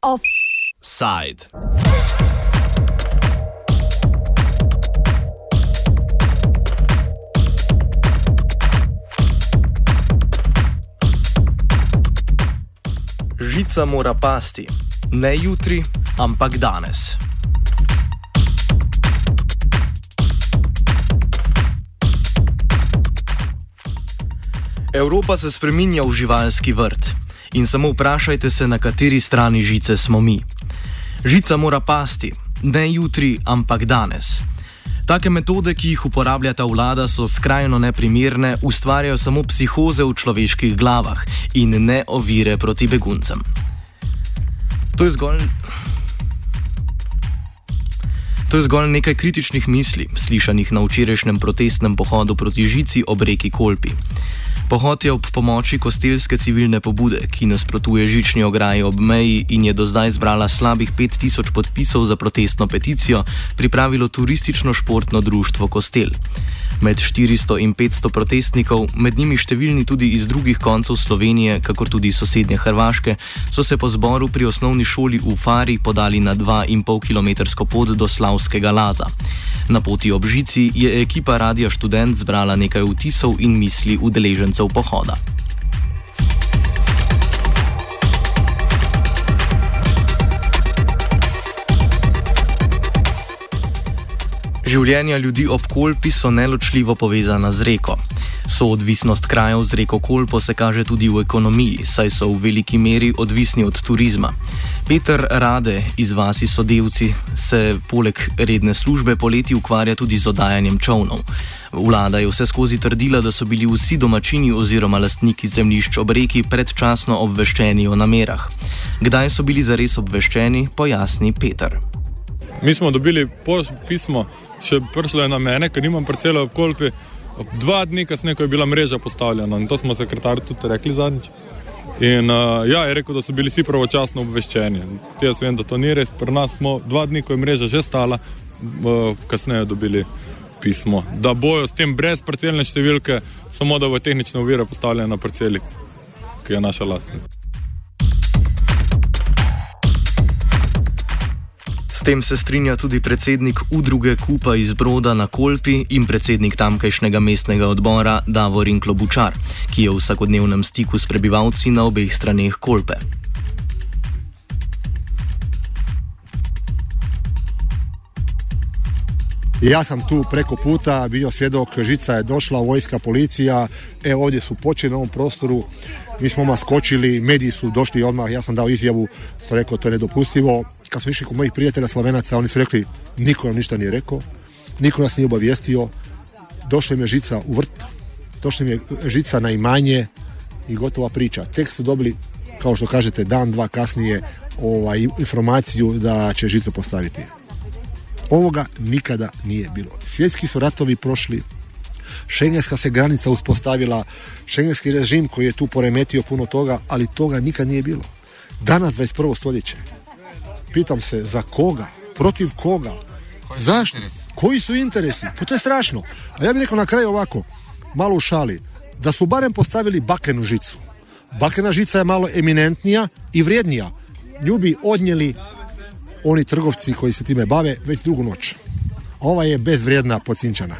Offside. Žica mora pasti, ne jutri, ampak danes. Evropa se spreminja v živalski vrt in samo vprašajte se, na kateri strani žice smo mi. Žica mora pasti, ne jutri, ampak danes. Take metode, ki jih uporablja ta vlada, so skrajno neprimerne, ustvarjajo samo psihoze v človeških glavah in ne ovire proti beguncem. To je zgolj. To je zgolj nekaj kritičnih misli, slišanih na včerajšnjem protestnem pohodu proti žici ob reki Kolpi. Pohod je ob pomoči kostelske civilne pobude, ki nasprotuje žični ograji ob meji in je do zdaj zbrala slabih 5000 podpisov za protestno peticijo, pripravilo turistično-športno društvo Kostel. Med 400 in 500 protestnikov, med njimi številni tudi iz drugih koncev Slovenije, kakor tudi sosednje Hrvaške, so se po zboru pri osnovni šoli v Fari podali na 2,5 km pot do Slavskega Laza. Na poti ob žici je ekipa Radia Student zbrala nekaj vtisov in misli udeležencev pohoda. Življenja ljudi ob Kolpi so neločljivo povezana z reko. Soodvisnost krajev z reko Kolpo se kaže tudi v ekonomiji, saj so v veliki meri odvisni od turizma. Peter Rade iz vasi Sodevci se poleg redne službe poleti ukvarja tudi z oddajanjem čovnov. Vlada je vse skozi trdila, da so bili vsi domačini oziroma lastniki zemljišč ob reki predčasno obveščeni o namerah. Kdaj so bili zares obveščeni, pojasni Peter. Mi smo dobili pismo, še prišlo je na mene, ker nimam parcele v kolpi. Dva dni kasneje, ko je bila mreža postavljena, in to smo sekretarju tudi rekli zadnjič. In uh, ja, je rekel, da so bili vsi pravočasno obveščeni. Jaz vem, da to ni res. Pri nas smo dva dni, ko je mreža že stala, uh, kasneje dobili pismo, da bojo s tem brez parcelne številke, samo da bo tehnična uvira postavljena na parceli, ki je naša lastna. Tem se strinja tudi predsednik udruge Kupa iz Broda na Kolpi in predsednik tamkajšnjega mestnega odbora Davorin Klobučar, ki je v vsakodnevnem stiku s prebivalci na obeh straneh Kolpe. Ja sam tu preko puta bio svjedok, žica je došla, vojska, policija, evo ovdje su počeli na ovom prostoru, mi smo odmah skočili, mediji su došli odmah, ja sam dao izjavu, to rekao to je nedopustivo, kad smo išli kod mojih prijatelja Slovenaca, oni su rekli, niko nam ništa nije rekao, niko nas nije obavijestio, došla mi je žica u vrt, došla mi je žica na imanje i gotova priča. Tek su dobili, kao što kažete, dan, dva kasnije ovaj, informaciju da će žicu postaviti. Ovoga nikada nije bilo. Svjetski su ratovi prošli, šengenska se granica uspostavila, šengenski režim koji je tu poremetio puno toga, ali toga nikad nije bilo. Danas 21. stoljeće pitam se za koga, protiv koga, Koji zašto, interesi? koji su interesi, pa to je strašno. A ja bih rekao na kraju ovako, malo u šali, da su barem postavili bakenu žicu. Bakena žica je malo eminentnija i vrijednija. Nju bi odnijeli oni trgovci koji se time bave već drugu noć. Ova je bezvrijedna pocinčana.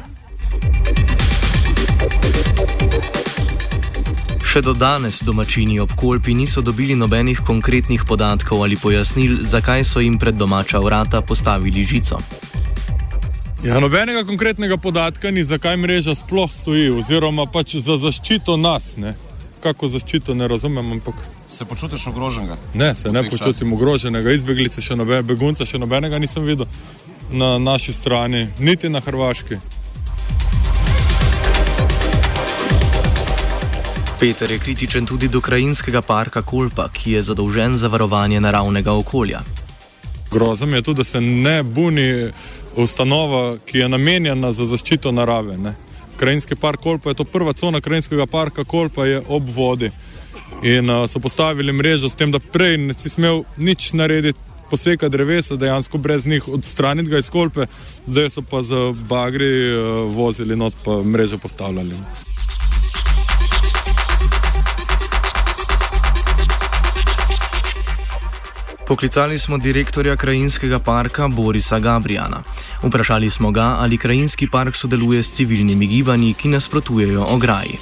Še do danes domačini ob Kolpi niso dobili nobenih konkretnih podatkov ali pojasnil, zakaj so jim pred domača vrata postavili žico. Ja, nobenega konkretnega podatka ni, zakaj mreža sploh stoji, oziroma pač za zaščito nas. Ne? Kako zaščito ne razumem, ampak Se počutiš ogroženega? ne, se ne počutim ogroženega. Izbeglice še nobenega, begunca še nobenega nisem videl na naši strani, niti na Hrvaški. Peter je kritičen tudi do krajinskega parka Kolpa, ki je zadolžen za varovanje naravnega okolja. Grozno je tudi, da se ne buni ustanova, ki je namenjena za zaščito narave. Ne. Krajinski park Kolpa je to prva cona krajinskega parka Kolpa je ob vodi. In uh, so postavili mrežo s tem, da prej ne si smel nič narediti, poseka drevesa, dejansko brez njih odstraniti ga iz kolpe, zdaj so pa z bagri uh, vozili not pa mrežo postavljali. Poklicali smo direktorja krajinskega parka Borisa Gabriana. Vprašali smo ga, ali krajinski park sodeluje s civilnimi gibanji, ki nasprotujejo ograji.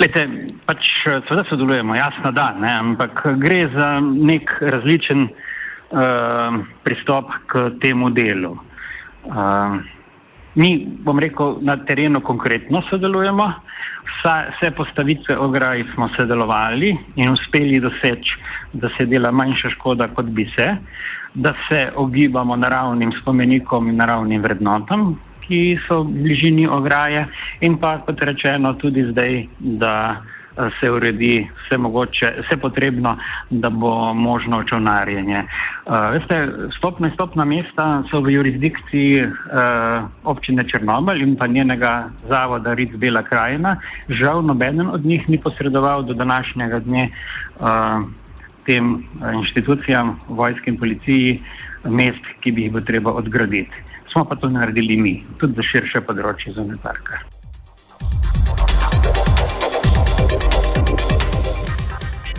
Lete, pač seveda sodelujemo, jasno da, ne, ampak gre za nek različen uh, pristop k temu delu. Uh, mi, bom rekel, na terenu konkretno sodelujemo, vsa, vse postavitve ograj smo sodelovali in uspeli doseči, da se dela manjša škoda, kot bi se, da se ogibamo naravnim spomenikom in naravnim vrednotam, ki so v bližini ograje, in pa, kot rečeno, tudi zdaj, da se uredi vse mogoče, vse potrebno, da bo možno očovnarjenje. Uh, veste, stopna in stopna mesta so v jurisdikciji uh, občine Črnomelj in pa njenega zavoda Ric Bela krajina. Žal nobenen od njih ni posredoval do današnjega dne tem inštitucijam, vojski in policiji, mest, ki bi jih bo treba odgraditi. Smo pa to naredili mi, tudi za širše področje zunaj parka.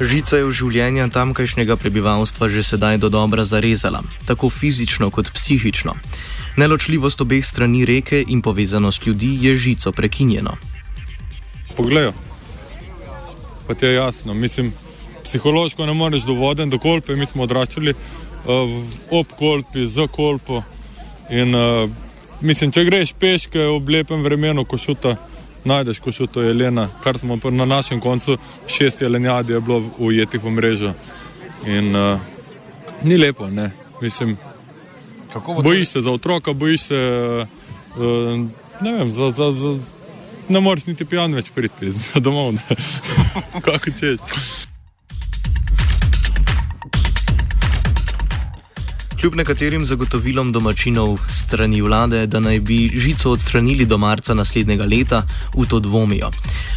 Žica je v življenja tamkajšnjega prebivalstva že sedaj do dobra zarezala, tako fizično kot psihično. Neločljivost obeh strani reke in povezanost ljudi je žico prekinjeno. Poglej, pa ti je jasno, mislim, psihološko ne moreš do vode, do kolpe, mi smo odraščali uh, ob kolpi, za kolpo. In, uh, mislim, če greš peške v lepem vremenu, ko šuta najdeš, ko še to je Elena, kar smo na našem koncu, šest jelenjadi je bilo ujetih v mrežo. In uh, ni lepo, ne. Mislim, bojiš se za otroka, bojiš se, uh, ne vem, za, za, za, ne moreš niti pijan več priti domov, kako češ. Kljub nekaterim zagotovilom domačinov strani vlade, da naj bi žico odstranili do marca naslednjega leta, v to dvomijo.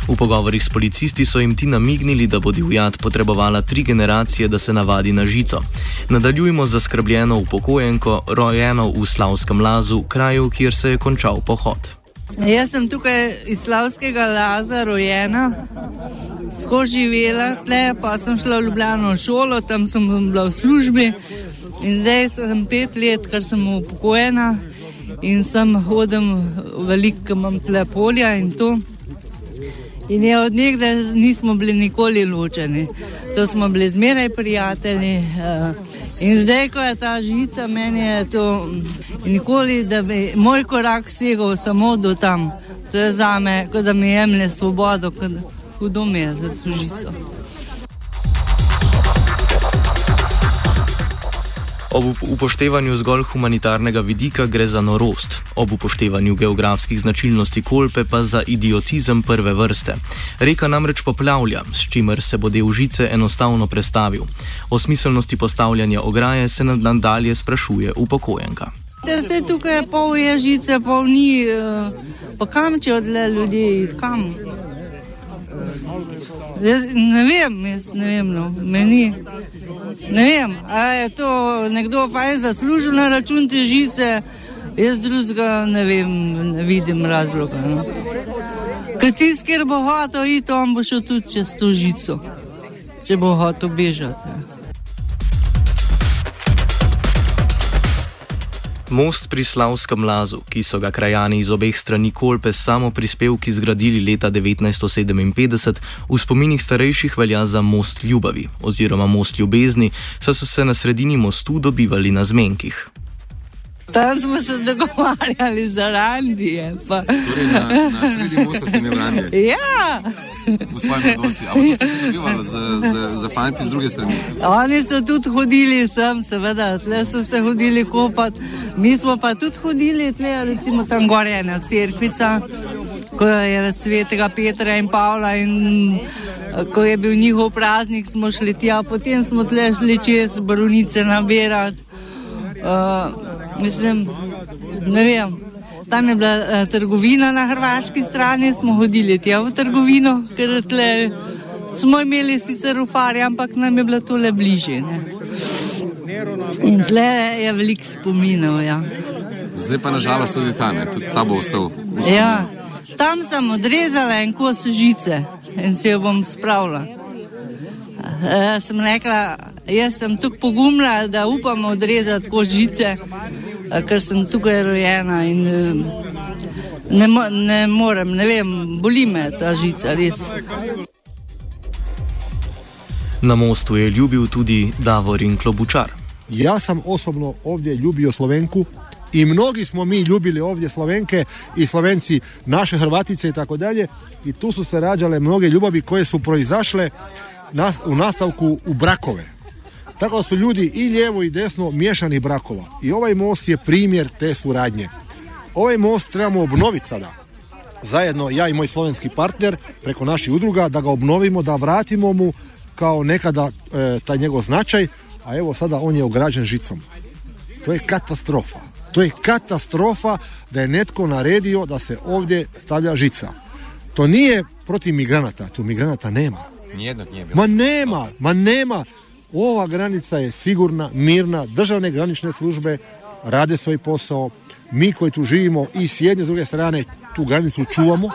V pogovorih s policisti so jim ti namignili, da bo divjad potrebovala tri generacije, da se navadi na žico. Nadaljujemo z zaskrbljeno upokojenko, rojeno v Slavskem lazu, kraju, kjer se je končal pohod. Jaz sem tukaj iz Slavskega laza rojena. Skozi živela, tle pa sem šla v Ljubljano v šolo, tam sem bila v službi, In zdaj sem pet let, ker sem upokojena in sem hodim veliko, imam tle polja in to. In je od nekdaj nismo bili nikoli ločeni, to smo bili zmeraj prijatelji. Eh, in zdaj, ko je ta žica, meni je to nikoli, da bi moj korak segal samo do tam. To je za me, kot da mi jemlje svobodo, kot hudo mi je za to žico. Ob upoštevanju zgolj humanitarnega vidika gre za norost, ob upoštevanju geografskih značilnosti kolpe pa za idiotizem prve vrste. Reka namreč poplavlja, s čimer se bo del žice enostavno prestavil. O smiselnosti postavljanja ograje se nadalje sprašuje upokojenka. Zdaj tukaj je pol ježice, pol ni, eh, pa kam če odle ljudi, kam? Ne vem, jaz ne vem, no, meni. Ne vem, ali je to nekdo fajn zaslužil na račun te žice, jaz drugega ne vem, ne vidim razloga. No. Ker tisti, ki bo hotel iti, on bo šel tudi čez to žico, če bo hotel bežati. Ja. Most pri Slavskem lazu, ki so ga krajani iz obeh strani Kolpe samo prispevki zgradili leta 1957, v spominih starejših velja za most ljubavi oziroma most ljubezni, saj so se na sredini mostu dobivali na zmenkih. Tam smo se dogovarjali za randije. Torej, na, na sredi mosta ste imeli randije. Ja. V svojem mladosti. Ampak ste se dobivali z, z, z fanti z druge strani. Oni so tudi hodili sem, seveda, tle so se hodili kopati. Mi smo pa tudi hodili, tle, recimo tam gore je ena cerkvica, ko je svetega Petra in Pavla in ko je bil njihov praznik, smo šli tja, potem smo tle šli čez baronice nabirati. Uh, Mislim, ne vem. Tam je bila uh, trgovina na hrvaški strani, smo hodili tja v trgovino, ker tle, smo imeli sicer ufarje, ampak nam je bilo tole bliže. Ne. In tle je veliko spominov. Ja. Zdaj pa nažalost tudi ta, ne? tudi ta bo ostal. Ja. Tam sem odrezala en kos žice in se jo bom spravila. E, sem rekla, jaz sem tukaj pogumna, da upam odrezati kos žice, ker sem tukaj rojena in ne, mo ne morem, ne vem, boli me ta žica res. Na mostu je ljubil tudi Davorin Klobučar. Ja sam osobno ovdje ljubio Slovenku i mnogi smo mi ljubili ovdje Slovenke i Slovenci naše Hrvatice i tako dalje i tu su se rađale mnoge ljubavi koje su proizašle u nastavku u brakove. Tako da su ljudi i lijevo i desno miješanih brakova. I ovaj most je primjer te suradnje. Ovaj most trebamo obnoviti sada. Zajedno ja i moj slovenski partner preko naših udruga da ga obnovimo, da vratimo mu kao nekada e, taj njegov značaj, a evo sada on je ograđen žicom. To je katastrofa. To je katastrofa da je netko naredio da se ovdje stavlja žica. To nije protiv migranata, tu migranata nema. Nijednog nije bilo. Ma nema, ma nema. Ova granica je sigurna, mirna, državne granične službe rade svoj posao. Mi koji tu živimo i s jedne s druge strane tu granicu čuvamo,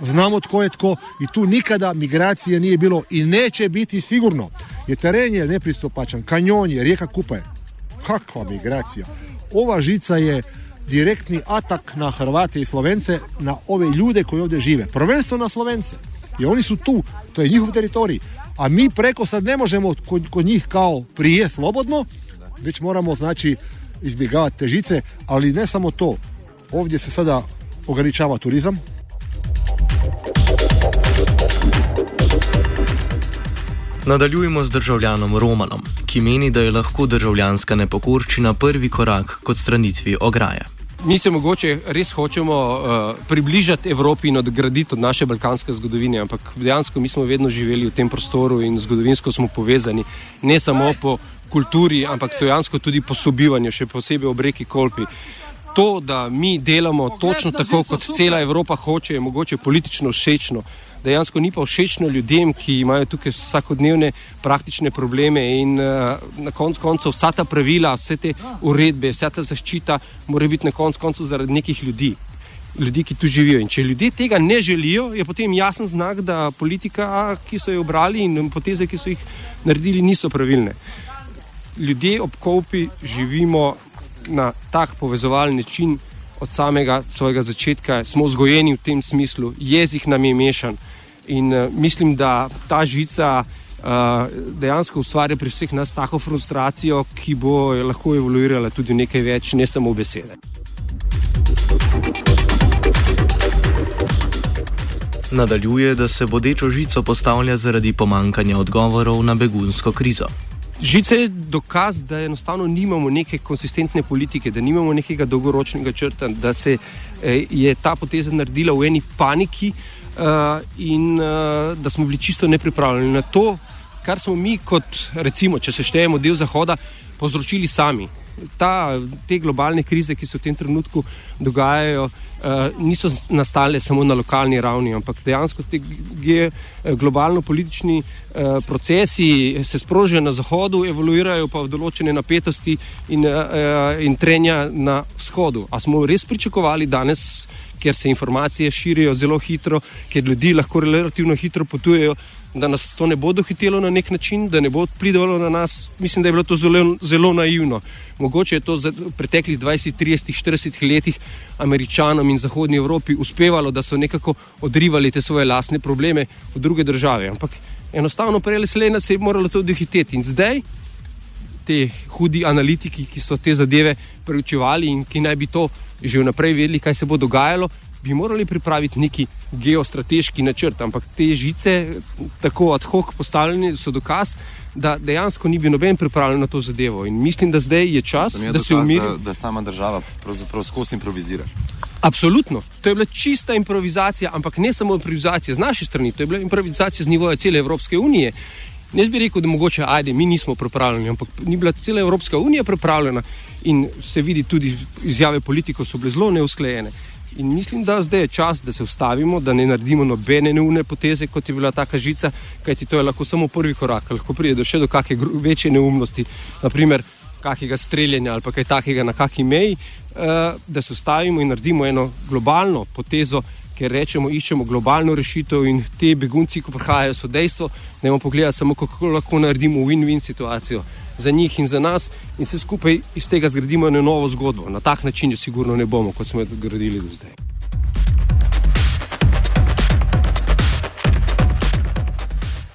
znamo tko je tko i tu nikada migracije nije bilo i neće biti sigurno. Jer teren je nepristupačan, kanjon je, rijeka Kupa je. Kakva migracija? Ova žica je direktni atak na Hrvate i Slovence, na ove ljude koji ovdje žive. Prvenstveno na Slovence. I oni su tu, to je njihov teritorij. A mi preko sad ne možemo kod, kod njih kao prije slobodno, već moramo znači izbjegavati te žice, ali ne samo to. Ovdje se sada ograničava turizam, Nadaljujemo z državljanom Romanom, ki meni, da je lahko državljanska nepokorščina prvi korak k odstranitvi ograje. Mi se mogoče res hočemo uh, približati Evropi in odgraditi od naše balkanske zgodovine, ampak dejansko mi smo vedno živeli v tem prostoru in zgodovinsko smo povezani ne samo po kulturi, ampak dejansko tudi po sobivanju, še posebej ob reki Kolpi. To, da mi delamo točno tako, kot cela Evropa hoče, je mogoče politično všečno dejansko ni pa všečno ljudem, ki imajo tukaj vsakodnevne praktične probleme in uh, na koncu koncev vsa ta pravila, vse te uredbe, vsa ta zaščita mora biti na koncu koncev zaradi nekih ljudi. Ljudje, ki tu živijo. In če ljudje tega ne želijo, je potem jasen znak, da politika, ki so jo obrali in poteze, ki so jih naredili, niso pravilne. Ljudje ob kopi živimo na tak povezovalni način, od samega svojega začetka smo vzgojeni v tem smislu, jezik nam je mešan. In uh, mislim, da ta žica uh, dejansko ustvarja pri vseh nas tako frustracijo, ki bo lahko evoluirala tudi nekaj več, ne samo besede. Nadaljuje, da se bodečo žico postavlja zaradi pomankanja odgovorov na begunsko krizo. Žice je dokaz, da enostavno nimamo neke konsistentne politike, da nimamo nekega dolgoročnega črta, da se eh, je ta poteza naredila v eni paniki uh, in uh, da smo bili čisto nepripravljeni na to, kar smo mi, kot recimo, če se štejemo del Zahoda, povzročili sami ta, te globalne krize, ki se v tem trenutku dogajajo, uh, niso nastale samo na lokalni ravni, ampak dejansko ti eh, globalno-politični procesi se sprožijo na zahodu, evoluirajo pa v določene napetosti in, in trenja na vzhodu. A smo res pričakovali danes? Ker se informacije širijo zelo hitro, ker ljudi lahko relativno hitro potujejo, da nas to ne bo dohitelo na nek način, da ne bo pridalo na nas. Mislim, da je bilo to zelo, zelo naivno. Mogoče je to v preteklih 20, 30, 40 letih američanom in zahodnji Evropi uspevalo, da so nekako odrivali te svoje lastne probleme v druge države. Ampak enostavno prej ali slej nas je moralo to dohiteti. In zdaj te hudi analitiki, ki so te zadeve preučevali in ki naj bi to že vnaprej vedeli, kaj se bo dogajalo, bi morali pripraviti neki geostrateški načrt, ampak te žice, tako ad hoc postavljene, so dokaz, da dejansko ni bil noben pripravljen na to zadevo. In mislim, da zdaj je čas, je da se umiri. Da, da sama država pravzaprav skozi improvizira. Absolutno. To je bila čista improvizacija, ampak ne samo improvizacija z naše strani, to je bila improvizacija z nivoja cele Evropske unije. Ne bi rekel, da mogoče, ajde, mi nismo pripravljeni, ampak ni bila cela Evropska unija pripravljena in se vidi tudi izjave politikov so bile zelo neusklejene. In mislim, da zdaj je čas, da se ustavimo, da ne naredimo nobene neumne poteze, kot je bila ta žica, kajti to je lahko samo prvi korak, lahko pride do še do kakšne večje neumnosti. Naprimer, kakega streljanja ali kaj takega na kaki meji, uh, da se ustavimo in naredimo eno globalno potezo, ker rečemo, iščemo globalno rešitev in te begunci, ko prihajajo, so dejstvo, ne bomo pogledali samo, kako lahko naredimo win-win situacijo za njih in za nas in se skupaj iz tega zgradimo eno novo zgodbo. Na tak način jo sigurno ne bomo, kot smo jo gradili do zdaj.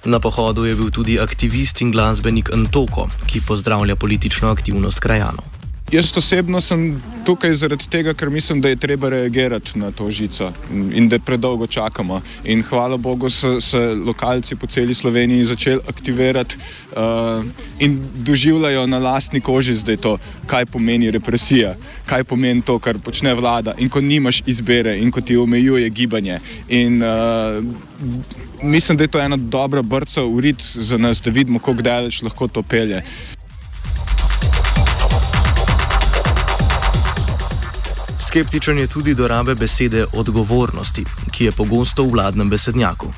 Na pohodu je bil tudi aktivist in glasbenik Antoko, ki pozdravlja politično aktivnost krajanov. Jaz osebno sem tukaj zaradi tega, ker mislim, da je treba reagirati na to žico in da predolgo čakamo. In hvala Bogu so se lokalci po celi Sloveniji začeli aktivirati uh, in doživljajo na lastni koži zdaj to, kaj pomeni represija, kaj pomeni to, kar počne vlada in ko nimaš izbere in ko ti omejuje gibanje. In, uh, Mislim, da je to ena dobra brca v rit za nas, da vidimo, kako daleč lahko to pelje. Skeptičen je tudi do rabe besede odgovornosti, ki je pogosto v vladnem besednjaku.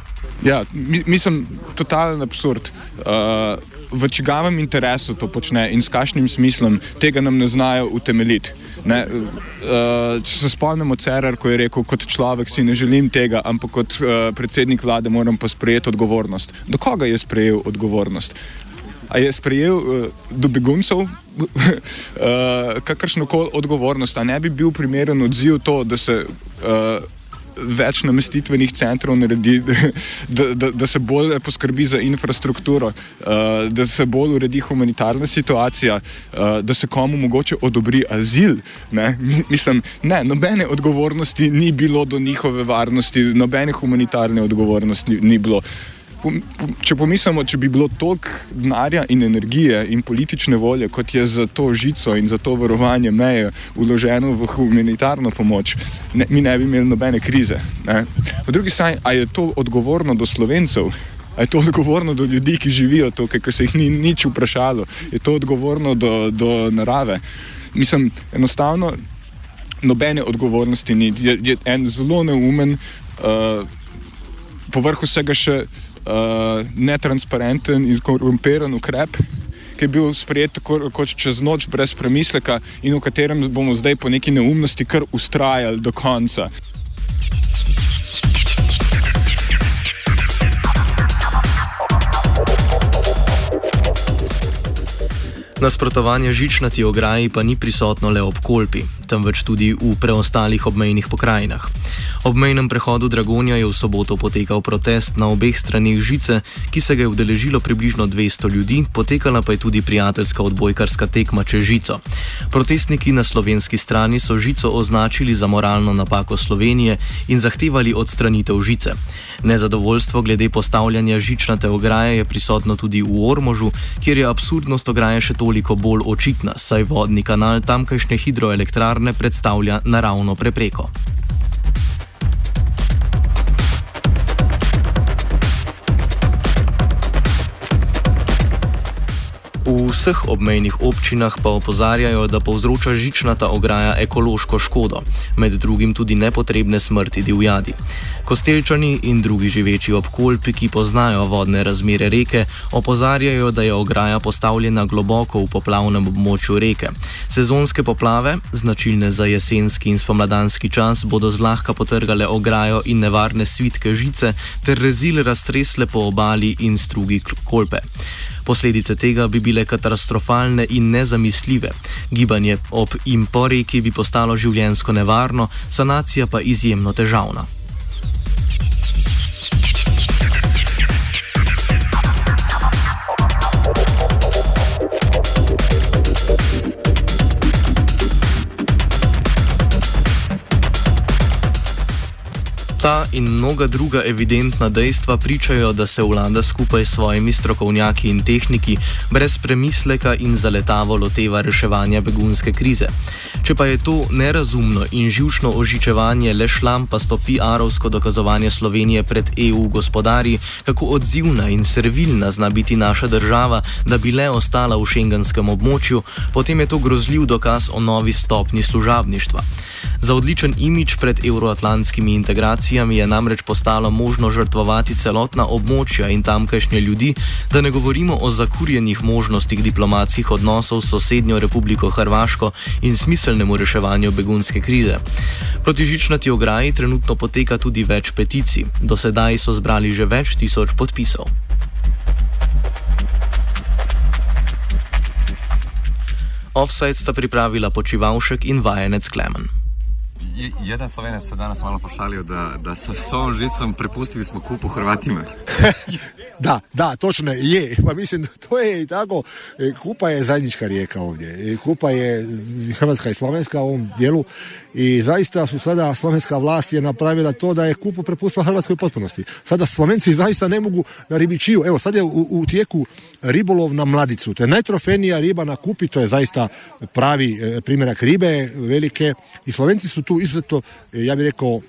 Ja, mislim, totalen absurd. Uh, v čigavem interesu to počne in s kakšnim smislom, tega nam ne znajo utemeljiti. Ne, uh, če se spomnimo Cerar, ko je rekel, kot človek si ne želim tega, ampak kot uh, predsednik vlade moram pa sprejeti odgovornost. Do koga je sprejel odgovornost? A je sprejel uh, do beguncev uh, kakršno koli odgovornost, a ne bi bil primeren odziv to, da se uh, več namestitvenih centrov naredi, da, da, da se bolj poskrbi za infrastrukturo, da se bolj uredi humanitarna situacija, da se komu mogoče odobri azil. Ne? Mislim, ne, nobene odgovornosti ni bilo do njihove varnosti, nobene humanitarne odgovornosti ni, ni bilo. Če pomislimo, če bi bilo toliko denarja in energije in politične volje, kot je za to žico in za to varovanje meje uloženo v humanitarno pomoč, ne, mi ne bi imeli nobene krize. Ne. Po drugi strani, a je to odgovorno do slovencev? A je to odgovorno do ljudi, ki živijo tukaj, ker se jih ni nič vprašalo? Je to odgovorno do, do narave? Mislim, enostavno nobene odgovornosti ni. Je, je en zelo neumen, uh, povrh vsega še uh, netransparenten in korumpiran ukrep, ki je bil sprejet tako kot čez noč, brez premisleka in v katerem bomo zdaj po neki neumnosti kar ustrajali do konca. Nasprotovanje žičnati ograji pa ni prisotno le ob Kolpi, temveč tudi v preostalih obmejnih pokrajinah. Ob mejnem prehodu Dragonja je v soboto potekal protest na obeh stranih žice, ki se ga je udeležilo približno 200 ljudi, potekala pa je tudi prijateljska odbojkarska tekma čez žico. Protestniki na slovenski strani so žico označili za moralno napako Slovenije in zahtevali odstranitev žice. Nezadovoljstvo glede postavljanja žičnate ograje je prisotno tudi v Ormožu, kjer je absurdnost ograje še toliko bolj očitna, saj vodni kanal tamkajšnje hidroelektrarne predstavlja naravno prepreko. V vseh obmejnih občinah pa opozarjajo, da povzroča žičnata ograja ekološko škodo, med drugim tudi nepotrebne smrti divjadi. Kostelčani in drugi živeči ob Kolpi, ki poznajo vodne razmere reke, opozarjajo, da je ograja postavljena globoko v poplavnem območju reke. Sezonske poplave, značilne za jesenski in spomladanski čas, bodo zlahka potrgale ograjo in nevarne svitke žice ter rezil raztresle po obali in strugi Kolpe. Posledice tega bi bile katastrofalne in nezamisljive. Gibanje ob in po reki bi postalo življensko nevarno, sanacija pa izjemno težavna. Ta in mnoga druga evidentna dejstva pričajo, da se vlada skupaj s svojimi strokovnjaki in tehniki brez premisleka in zaletavo loteva reševanja begunske krize. Če pa je to nerazumno in živčno ožičevanje le šlampasto PR-ovsko dokazovanje Slovenije pred EU gospodari, kako odzivna in servilna zna biti naša država, da bi le ostala v šengenskem območju, potem je to grozljiv dokaz o novi stopni služavništva. Za odličen imič pred euroatlantskimi integracijami je namreč postalo možno žrtvovati celotna območja in tamkajšnje ljudi, da ne govorimo o zakurjenih možnostih diplomatskih odnosov s sosednjo Republiko Hrvaško in smiselnemu reševanju begunske krize. Proti žičnati ograji trenutno poteka tudi več peticij. Do sedaj so zbrali že več tisoč podpisov. Offside sta pripravila počivalšek in vajenec Klemen. Jeden slovenec se danes malo pošalil, da, da so s svojim žicom prepustili smo kupu Hrvatima. Da, da, točno je. Pa mislim, to je i tako. E, Kupa je zajednička rijeka ovdje. E, Kupa je Hrvatska i Slovenska u ovom dijelu i zaista su sada slovenska vlast je napravila to da je Kupu prepustila Hrvatskoj potpunosti. Sada Slovenci zaista ne mogu na ribičiju. Evo, sad je u, u tijeku ribolov na mladicu. To je najtrofenija riba na Kupi, to je zaista pravi e, primjerak ribe velike i Slovenci su tu izuzetno, e, ja bih rekao,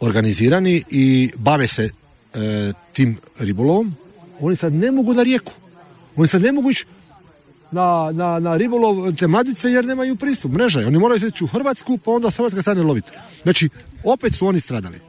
organizirani i bave se e, tim ribolovom, oni sad ne mogu na rijeku. Oni sad ne mogu ići na, na, na ribolov te mladice jer nemaju pristup, mreža. Oni moraju ići u Hrvatsku, pa onda s Hrvatske strane loviti. Znači, opet su oni stradali.